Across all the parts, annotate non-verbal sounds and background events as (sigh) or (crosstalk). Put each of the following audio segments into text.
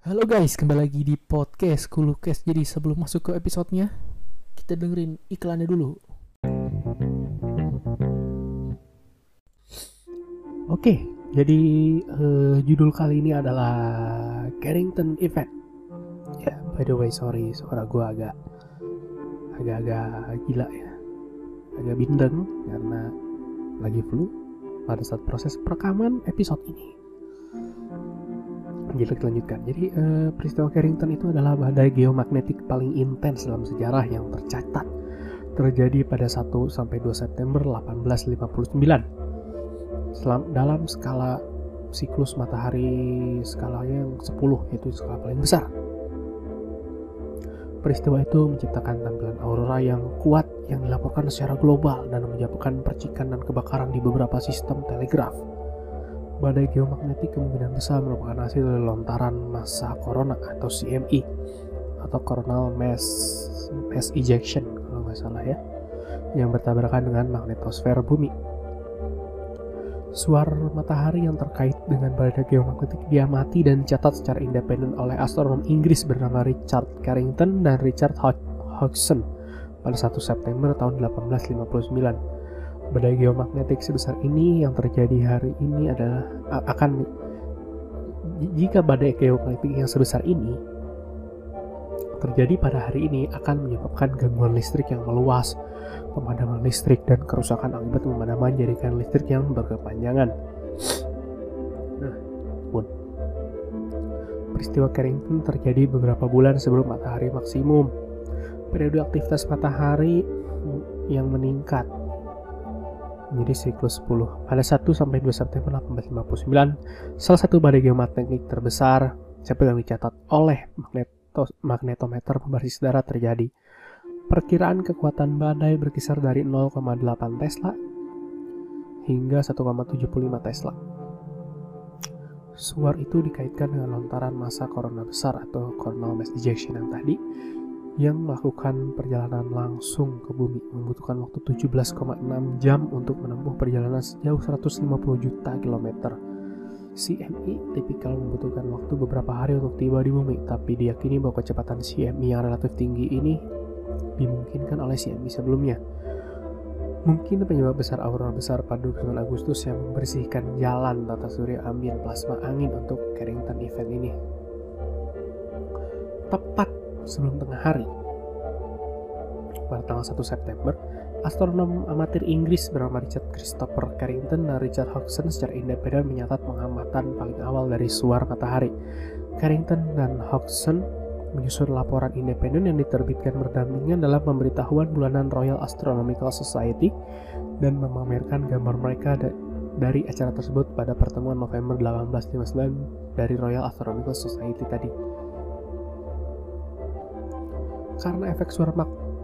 Halo guys, kembali lagi di podcast Kulukes. Jadi sebelum masuk ke episodenya, kita dengerin iklannya dulu. Oke, jadi eh, judul kali ini adalah Carrington Event. Ya, by the way, sorry, suara gue agak agak-agak gila ya, agak bindeng karena lagi flu pada saat proses perekaman episode ini. Jadi kita lanjutkan. Jadi eh, peristiwa Carrington itu adalah badai geomagnetik paling intens dalam sejarah yang tercatat terjadi pada 1 sampai 2 September 1859. Selam, dalam skala siklus matahari skalanya yang 10 yaitu skala paling besar. Peristiwa itu menciptakan tampilan aurora yang kuat yang dilaporkan secara global dan menyebabkan percikan dan kebakaran di beberapa sistem telegraf badai geomagnetik kemungkinan besar merupakan hasil dari lontaran massa corona atau CME atau coronal mass mass ejection kalau nggak salah ya yang bertabrakan dengan magnetosfer bumi. Suar matahari yang terkait dengan badai geomagnetik diamati dan dicatat secara independen oleh astronom Inggris bernama Richard Carrington dan Richard Hodgson pada 1 September tahun 1859 badai geomagnetik sebesar ini yang terjadi hari ini adalah akan jika badai geomagnetik yang sebesar ini terjadi pada hari ini akan menyebabkan gangguan listrik yang meluas, pemadaman listrik dan kerusakan akibat pemadaman jaringan listrik yang berkepanjangan. Nah, pun peristiwa Carrington terjadi beberapa bulan sebelum matahari maksimum. Periode aktivitas matahari yang meningkat menjadi siklus 10. Pada 1 sampai 2 September 1859, salah satu badai geomagnetik terbesar seperti yang dicatat oleh magnetos, magnetometer pembasis darat terjadi. Perkiraan kekuatan badai berkisar dari 0,8 Tesla hingga 1,75 Tesla. Suar itu dikaitkan dengan lontaran massa corona besar atau coronal mass ejection yang tadi yang melakukan perjalanan langsung ke bumi membutuhkan waktu 17,6 jam untuk menempuh perjalanan sejauh 150 juta kilometer. CME tipikal membutuhkan waktu beberapa hari untuk tiba di bumi, tapi diyakini bahwa kecepatan CME yang relatif tinggi ini dimungkinkan oleh CME sebelumnya. Mungkin penyebab besar aurora besar pada 29 Agustus yang membersihkan jalan tata surya ambien plasma angin untuk Carrington event ini. Tepat sebelum tengah hari. Pada tanggal 1 September, astronom amatir Inggris bernama Richard Christopher Carrington dan Richard Hodgson secara independen menyatat pengamatan paling awal dari suar matahari. Carrington dan Hodgson menyusun laporan independen yang diterbitkan berdampingan dalam pemberitahuan bulanan Royal Astronomical Society dan memamerkan gambar mereka dari acara tersebut pada pertemuan November 1859 dari Royal Astronomical Society tadi karena efek suara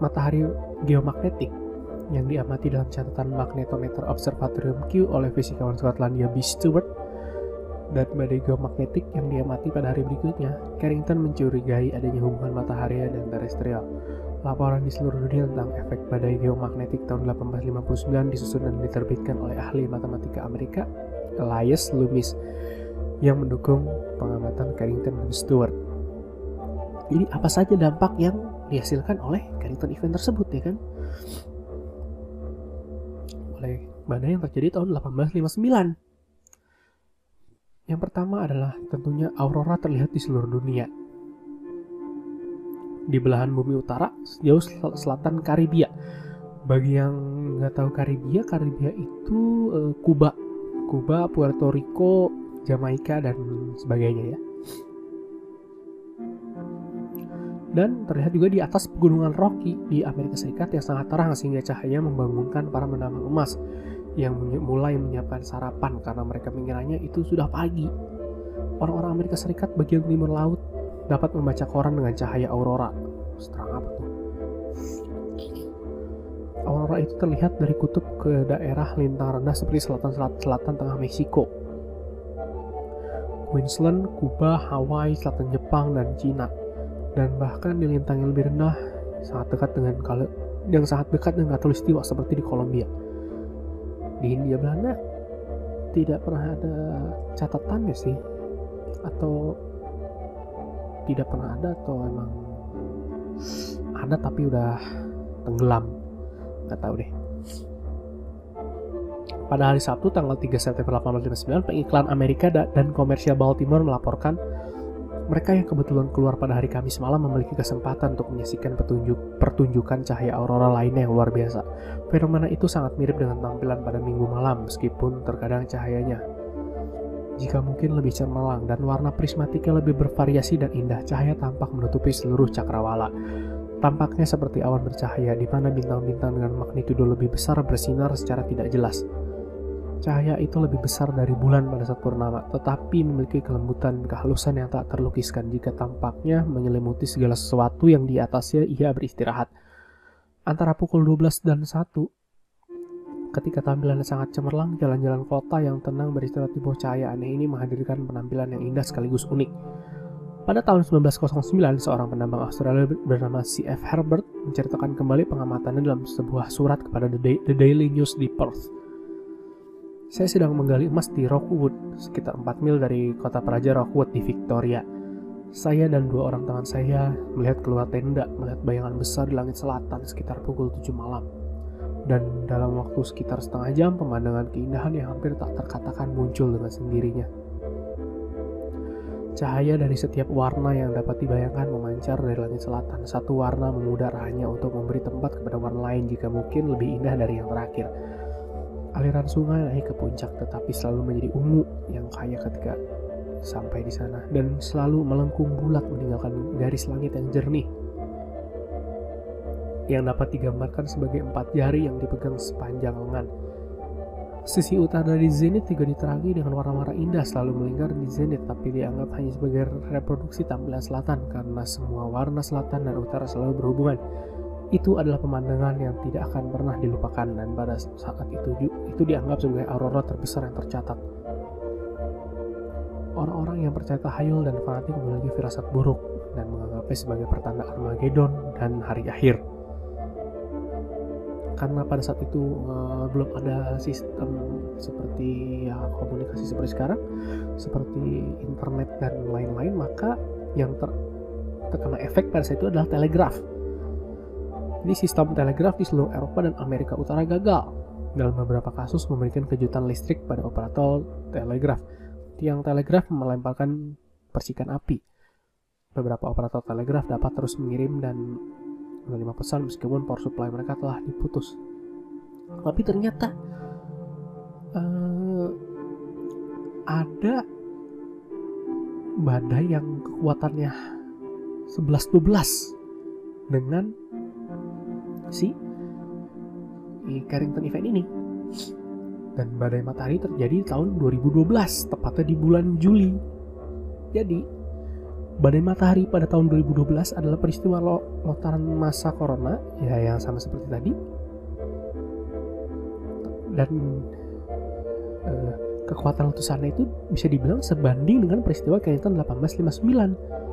matahari geomagnetik yang diamati dalam catatan magnetometer Observatorium Q oleh fisikawan Skotlandia B. Stewart dan badai geomagnetik yang diamati pada hari berikutnya, Carrington mencurigai adanya hubungan matahari dan terestrial. Laporan di seluruh dunia tentang efek badai geomagnetik tahun 1859 disusun dan diterbitkan oleh ahli matematika Amerika, Elias Loomis, yang mendukung pengamatan Carrington dan Stewart. Jadi apa saja dampak yang dihasilkan oleh Carrington event tersebut ya kan? Oleh badai yang terjadi tahun 1859 yang pertama adalah tentunya aurora terlihat di seluruh dunia. Di belahan bumi utara sejauh selatan Karibia. Bagi yang nggak tahu Karibia Karibia itu uh, Kuba. Kuba Puerto Rico Jamaika dan sebagainya ya dan terlihat juga di atas pegunungan Rocky di Amerika Serikat yang sangat terang sehingga cahaya membangunkan para menambang emas yang mulai menyiapkan sarapan karena mereka mengiranya itu sudah pagi. Orang-orang Amerika Serikat bagian timur laut dapat membaca koran dengan cahaya aurora. Seterang apa tuh? Aurora itu terlihat dari kutub ke daerah lintang rendah seperti selatan-selatan tengah Meksiko. Queensland, Kuba, Hawaii, selatan Jepang, dan Cina dan bahkan di lintang yang lebih rendah sangat dekat dengan kalau yang sangat dekat dengan katulistiwa seperti di Kolombia. Di India Belanda tidak pernah ada catatannya sih? Atau tidak pernah ada atau emang ada tapi udah tenggelam? Nggak tahu deh. Pada hari Sabtu tanggal 3 September 1859 pengiklan Amerika dan komersial Baltimore melaporkan mereka yang kebetulan keluar pada hari Kamis malam memiliki kesempatan untuk menyaksikan petunjuk pertunjukan cahaya aurora lainnya yang luar biasa. Fenomena itu sangat mirip dengan tampilan pada minggu malam, meskipun terkadang cahayanya jika mungkin lebih cemerlang dan warna prismatiknya lebih bervariasi dan indah, cahaya tampak menutupi seluruh cakrawala. Tampaknya seperti awan bercahaya di mana bintang-bintang dengan magnitudo lebih besar bersinar secara tidak jelas. Cahaya itu lebih besar dari bulan pada saat purnama, tetapi memiliki kelembutan kehalusan yang tak terlukiskan jika tampaknya menyelimuti segala sesuatu yang di atasnya ia beristirahat. Antara pukul 12 dan 1, ketika tampilannya sangat cemerlang, jalan-jalan kota yang tenang beristirahat di bawah cahaya aneh ini menghadirkan penampilan yang indah sekaligus unik. Pada tahun 1909, seorang penambang Australia bernama C.F. Herbert menceritakan kembali pengamatannya dalam sebuah surat kepada The Daily News di Perth. Saya sedang menggali emas di Rockwood, sekitar 4 mil dari kota Praja Rockwood di Victoria. Saya dan dua orang teman saya melihat keluar tenda, melihat bayangan besar di langit selatan sekitar pukul 7 malam. Dan dalam waktu sekitar setengah jam, pemandangan keindahan yang hampir tak terkatakan muncul dengan sendirinya. Cahaya dari setiap warna yang dapat dibayangkan memancar dari langit selatan. Satu warna memudar hanya untuk memberi tempat kepada warna lain jika mungkin lebih indah dari yang terakhir aliran sungai naik ke puncak tetapi selalu menjadi ungu yang kaya ketika sampai di sana dan selalu melengkung bulat meninggalkan garis langit yang jernih yang dapat digambarkan sebagai empat jari yang dipegang sepanjang lengan. Sisi utara dari zenit juga diterangi dengan warna-warna indah selalu melingkar di zenit tapi dianggap hanya sebagai reproduksi tampilan selatan karena semua warna selatan dan utara selalu berhubungan itu adalah pemandangan yang tidak akan pernah dilupakan dan pada saat itu itu dianggap sebagai aurora terbesar yang tercatat. Orang-orang yang percaya tahayul dan fanatik memiliki firasat buruk dan menganggapnya sebagai pertanda Armageddon dan hari akhir. Karena pada saat itu uh, belum ada sistem seperti ya komunikasi seperti sekarang, seperti internet dan lain-lain, maka yang ter terkena efek pada saat itu adalah telegraf jadi sistem telegraf di seluruh Eropa dan Amerika Utara gagal. Dalam beberapa kasus memberikan kejutan listrik pada operator telegraf. Tiang telegraf melemparkan percikan api. Beberapa operator telegraf dapat terus mengirim dan menerima pesan meskipun power supply mereka telah diputus. Tapi ternyata uh, ada badai yang kekuatannya 11-12 dengan si Carrington Event ini. Dan badai matahari terjadi di tahun 2012, tepatnya di bulan Juli. Jadi, badai matahari pada tahun 2012 adalah peristiwa lontaran masa corona, ya yang sama seperti tadi. Dan eh, kekuatan letusannya itu bisa dibilang sebanding dengan peristiwa Carrington 1859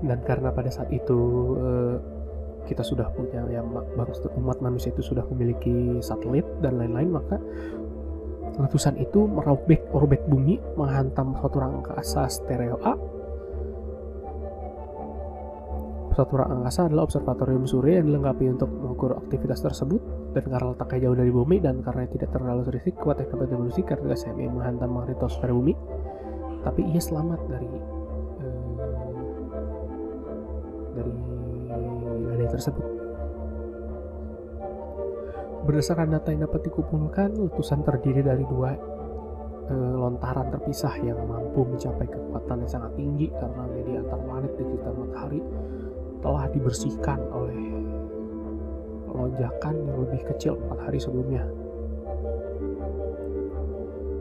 dan karena pada saat itu uh, kita sudah punya ya bangsa umat manusia itu sudah memiliki satelit dan lain-lain maka letusan itu merobek orbit bumi menghantam suatu rangkasa stereo A. Suatu angkasa adalah observatorium surya yang dilengkapi untuk mengukur aktivitas tersebut dan karena letaknya jauh dari bumi dan karena tidak terlalu serisik kuat evolusi karena SME menghantam magnetosfer bumi. Tapi ia selamat dari dari tersebut. Berdasarkan data yang dapat dikumpulkan, letusan terdiri dari dua e, lontaran terpisah yang mampu mencapai kekuatan yang sangat tinggi karena media antar planet di sekitar matahari telah dibersihkan oleh lonjakan yang lebih kecil empat hari sebelumnya.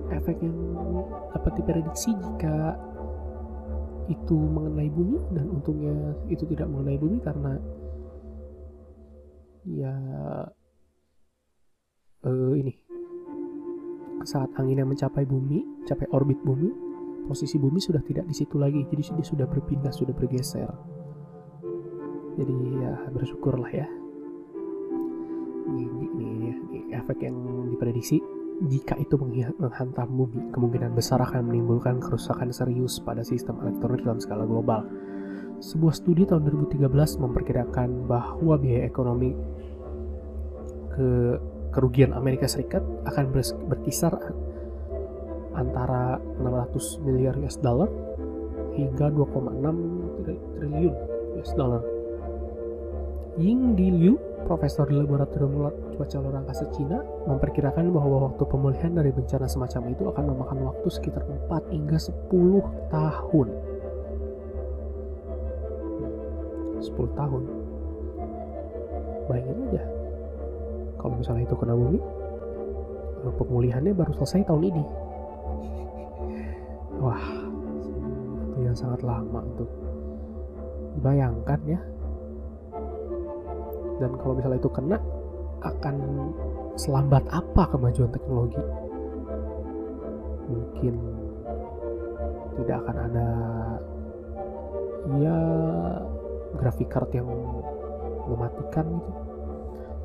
Efek yang dapat diprediksi jika itu mengenai bumi dan untungnya itu tidak mengenai bumi karena ya uh, ini saat anginnya mencapai bumi, capai orbit bumi, posisi bumi sudah tidak di situ lagi, jadi dia sudah berpindah, sudah bergeser. Jadi ya bersyukurlah ya. Ini, ini, ini, ini efek yang diprediksi jika itu menghantam bumi, kemungkinan besar akan menimbulkan kerusakan serius pada sistem elektronik dalam skala global. Sebuah studi tahun 2013 memperkirakan bahwa biaya ekonomi ke kerugian Amerika Serikat akan berkisar antara 600 miliar US dollar hingga 2,6 triliun US dollar. Ying Di Liu, profesor di laboratorium cuaca luar angkasa Cina, memperkirakan bahwa waktu pemulihan dari bencana semacam itu akan memakan waktu sekitar 4 hingga 10 tahun. 10 tahun. Bayangin aja, kalau misalnya itu kena bumi, eh, pemulihannya baru selesai tahun ini. (laughs) Wah, itu yang sangat lama untuk bayangkan ya. Dan kalau misalnya itu kena, akan selambat apa kemajuan teknologi? Mungkin tidak akan ada ya grafik card yang mematikan gitu.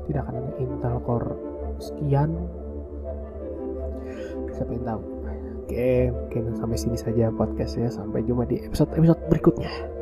Tidak akan ada Intel Core sekian. Siapa yang tahu? Oke mungkin sampai sini saja podcastnya. Sampai jumpa di episode episode berikutnya